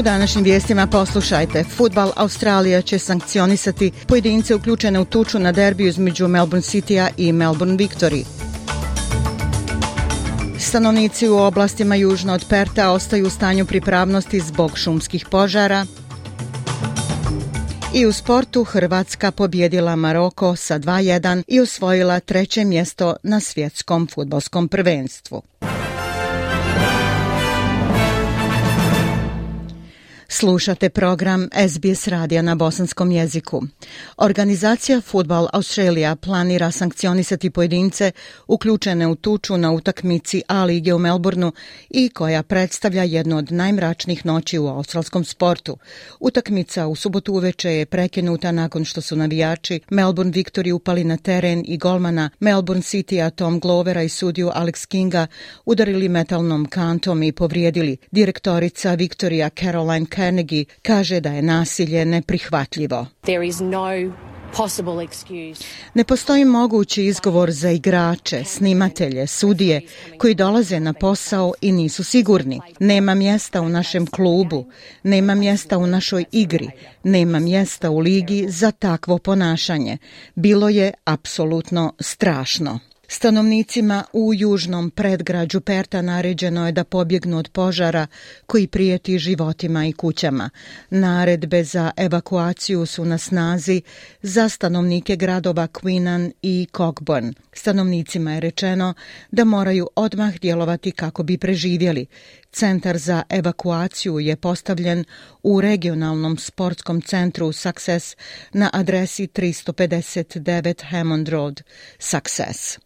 U današnjim vijestima poslušajte. Futbal Australija će sankcionisati pojedince uključene u tuču na derbiju između Melbourne City-a i Melbourne Victory. Stanovnici u oblastima južno od Perta ostaju u stanju pripravnosti zbog šumskih požara. I u sportu Hrvatska pobjedila Maroko sa 2-1 i osvojila treće mjesto na svjetskom futbolskom prvenstvu. Slušate program SBS radija na bosanskom jeziku. Organizacija Football Australia planira sankcionisati pojedince uključene u tuču na utakmici A lige u Melbourneu i koja predstavlja jednu od najmračnijih noći u australskom sportu. Utakmica u subotu uveče je prekinuta nakon što su navijači Melbourne Victory upali na teren i golmana Melbourne City-a Tom Glovera i sudiju Alex Kinga udarili metalnom kantom i povrijedili. Direktorica Victoria Caroline Carnegie kaže da je nasilje neprihvatljivo. There is no Ne postoji mogući izgovor za igrače, snimatelje, sudije koji dolaze na posao i nisu sigurni. Nema mjesta u našem klubu, nema mjesta u našoj igri, nema mjesta u ligi za takvo ponašanje. Bilo je apsolutno strašno. Stanovnicima u južnom predgrađu Perta naređeno je da pobjegnu od požara koji prijeti životima i kućama. Naredbe za evakuaciju su na snazi za stanovnike gradova Queenan i Cockburn. Stanovnicima je rečeno da moraju odmah djelovati kako bi preživjeli. Centar za evakuaciju je postavljen u regionalnom sportskom centru Success na adresi 359 Hammond Road, Success.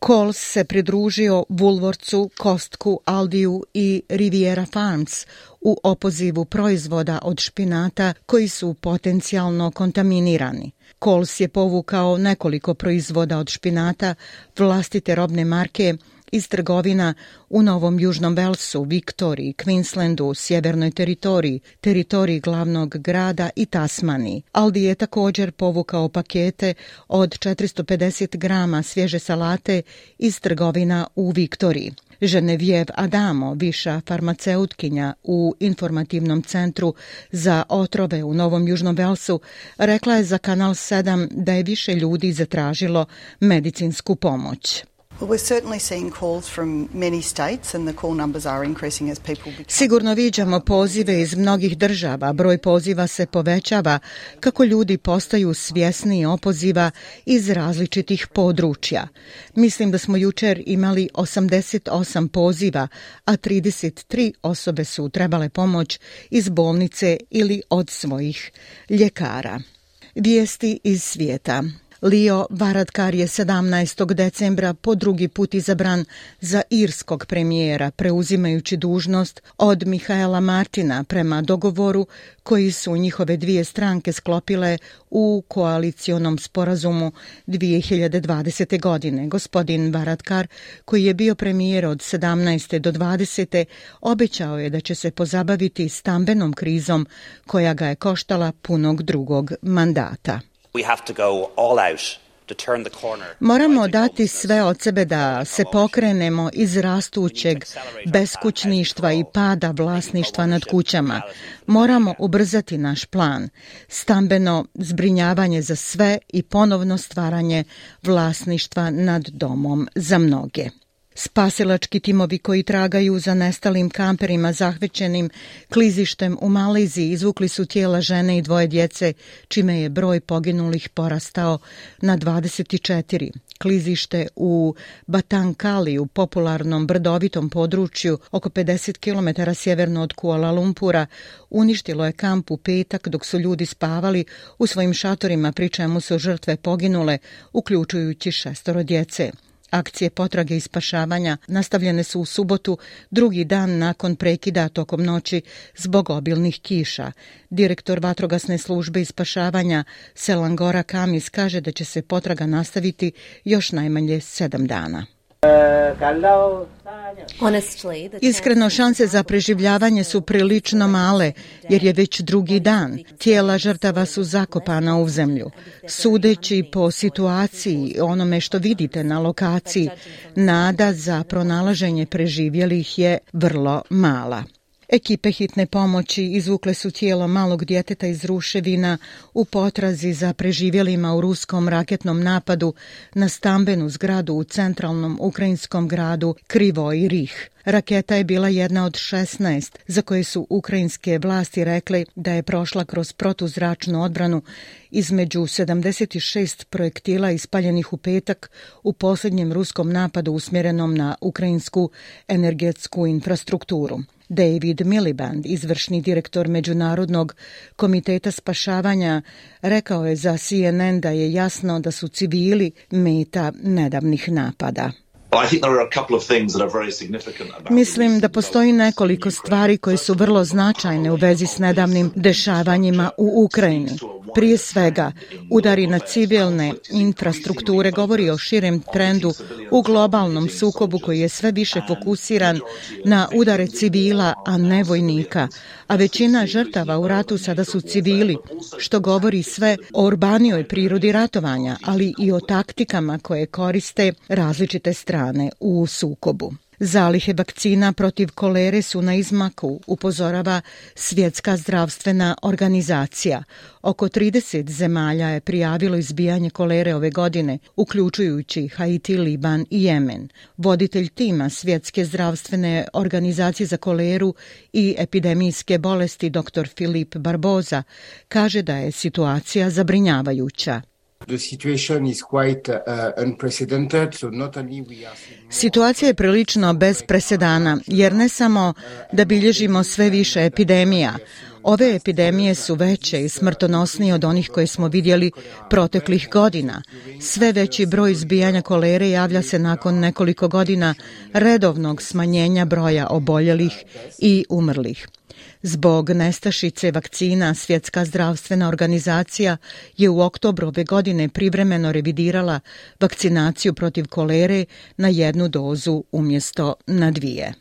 Coles se pridružio Woolworthsu, Kostku, Aldiju i Riviera Farms u opozivu proizvoda od špinata koji su potencijalno kontaminirani. Coles je povukao nekoliko proizvoda od špinata vlastite robne marke iz trgovina u Novom Južnom Velsu, Viktoriji, Queenslandu, Sjevernoj teritoriji, teritoriji glavnog grada i Tasmani. Aldi je također povukao pakete od 450 grama svježe salate iz trgovina u Viktoriji. Ženevjev Adamo, viša farmaceutkinja u informativnom centru za otrove u Novom Južnom Velsu, rekla je za Kanal 7 da je više ljudi zatražilo medicinsku pomoć. Sigurno viđamo pozive iz mnogih država, broj poziva se povećava kako ljudi postaju svjesni opoziva iz različitih područja. Mislim da smo jučer imali 88 poziva, a 33 osobe su trebale pomoć iz bolnice ili od svojih ljekara. Vijesti iz svijeta. Leo Varadkar je 17. decembra po drugi put izabran za irskog premijera, preuzimajući dužnost od Mihaela Martina prema dogovoru koji su njihove dvije stranke sklopile u koalicionom sporazumu 2020. godine. Gospodin Varadkar, koji je bio premijer od 17. do 20. obećao je da će se pozabaviti stambenom krizom koja ga je koštala punog drugog mandata. Moramo dati sve od sebe da se pokrenemo iz rastućeg beskućništva i pada vlasništva nad kućama. Moramo ubrzati naš plan, stambeno zbrinjavanje za sve i ponovno stvaranje vlasništva nad domom za mnoge. Spasilački timovi koji tragaju za nestalim kamperima zahvećenim klizištem u Maleziji izvukli su tijela žene i dvoje djece, čime je broj poginulih porastao na 24. Klizište u Batankali, u popularnom brdovitom području oko 50 km sjeverno od Kuala Lumpura, uništilo je kamp u petak dok su ljudi spavali u svojim šatorima, pri čemu su žrtve poginule, uključujući šestoro djece. Akcije potrage i spašavanja nastavljene su u subotu, drugi dan nakon prekida tokom noći zbog obilnih kiša. Direktor vatrogasne službe i spašavanja Selangora Kamis kaže da će se potraga nastaviti još najmanje sedam dana. Iskreno, šanse za preživljavanje su prilično male, jer je već drugi dan. Tijela žrtava su zakopana u zemlju. Sudeći po situaciji, onome što vidite na lokaciji, nada za pronalaženje preživjelih je vrlo mala. Ekipe hitne pomoći izvukle su tijelo malog djeteta iz ruševina u potrazi za preživjelima u ruskom raketnom napadu na stambenu zgradu u centralnom ukrajinskom gradu Krivoj Rih. Raketa je bila jedna od 16 za koje su ukrajinske vlasti rekli da je prošla kroz protuzračnu odbranu između 76 projektila ispaljenih u petak u posljednjem ruskom napadu usmjerenom na ukrajinsku energetsku infrastrukturu. David Miliband, izvršni direktor Međunarodnog komiteta spašavanja, rekao je za CNN da je jasno da su civili meta nedavnih napada. Mislim da postoji nekoliko stvari koje su vrlo značajne u vezi s nedavnim dešavanjima u Ukrajini. Prije svega, udari na civilne infrastrukture govori o širem trendu u globalnom sukobu koji je sve više fokusiran na udare civila, a ne vojnika. A većina žrtava u ratu sada su civili, što govori sve o urbanijoj prirodi ratovanja, ali i o taktikama koje koriste različite strane u sukobu. Zalihe vakcina protiv kolere su na izmaku, upozorava Svjetska zdravstvena organizacija. Oko 30 zemalja je prijavilo izbijanje kolere ove godine, uključujući Haiti, Liban i Jemen. Voditelj tima Svjetske zdravstvene organizacije za koleru i epidemijske bolesti dr. Filip Barboza kaže da je situacija zabrinjavajuća. Situacija je prilično bez presedana, jer ne samo da bilježimo sve više epidemija, ove epidemije su veće i smrtonosnije od onih koje smo vidjeli proteklih godina. Sve veći broj izbijanja kolere javlja se nakon nekoliko godina redovnog smanjenja broja oboljelih i umrlih. Zbog nestašice vakcina, Svjetska zdravstvena organizacija je u oktobru ove godine privremeno revidirala vakcinaciju protiv kolere na jednu dozu umjesto na dvije.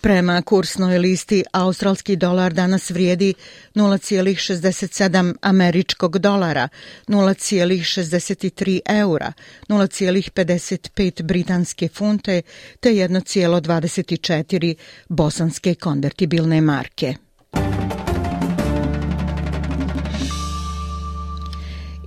Prema kursnoj listi, australski dolar danas vrijedi 0,67 američkog dolara, 0,63 eura, 0,55 britanske funte te 1,24 bosanske konvertibilne marke.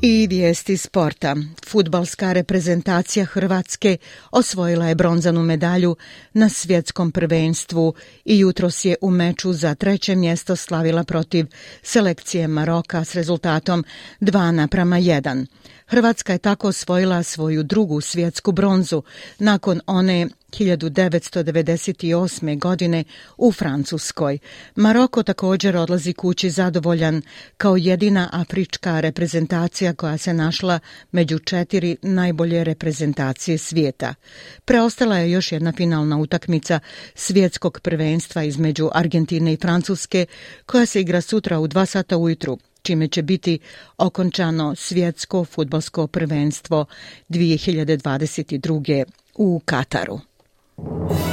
I vijesti sporta. Futbalska reprezentacija Hrvatske osvojila je bronzanu medalju na svjetskom prvenstvu i jutros je u meču za treće mjesto slavila protiv selekcije Maroka s rezultatom 2 naprama 1. Hrvatska je tako osvojila svoju drugu svjetsku bronzu nakon one 1998. godine u Francuskoj. Maroko također odlazi kući zadovoljan kao jedina afrička reprezentacija koja se našla među četiri najbolje reprezentacije svijeta. Preostala je još jedna finalna utakmica svjetskog prvenstva između Argentine i Francuske koja se igra sutra u 2 sata ujutru čime će biti okončano svjetsko futbolsko prvenstvo 2022. u Kataru. Thank you.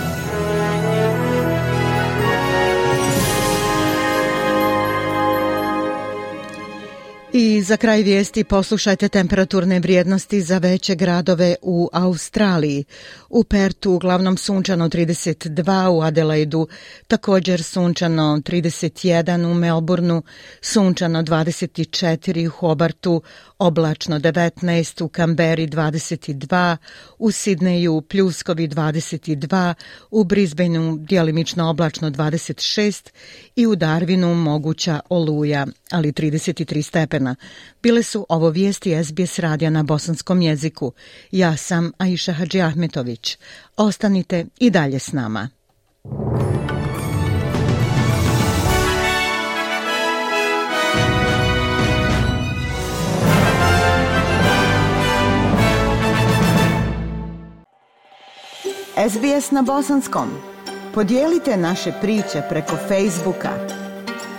I za kraj vijesti poslušajte temperaturne vrijednosti za veće gradove u Australiji. U Pertu uglavnom sunčano 32, u Adelaidu također sunčano 31, u Melbourneu sunčano 24, u Hobartu oblačno 19, u Kamberi 22, u Sidneju pljuskovi 22, u Brisbaneu dijelimično oblačno 26 i u Darwinu moguća oluja, ali 33 stepena. Bile su ovo vijesti SBS radija na bosanskom jeziku. Ja sam Aisha Hadži Ahmetović. Ostanite i dalje s nama. SBS na bosanskom. Podijelite naše priče preko Facebooka.